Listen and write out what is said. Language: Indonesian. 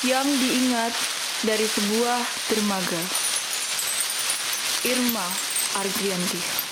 yang diingat dari sebuah dermaga. Irma Ardianti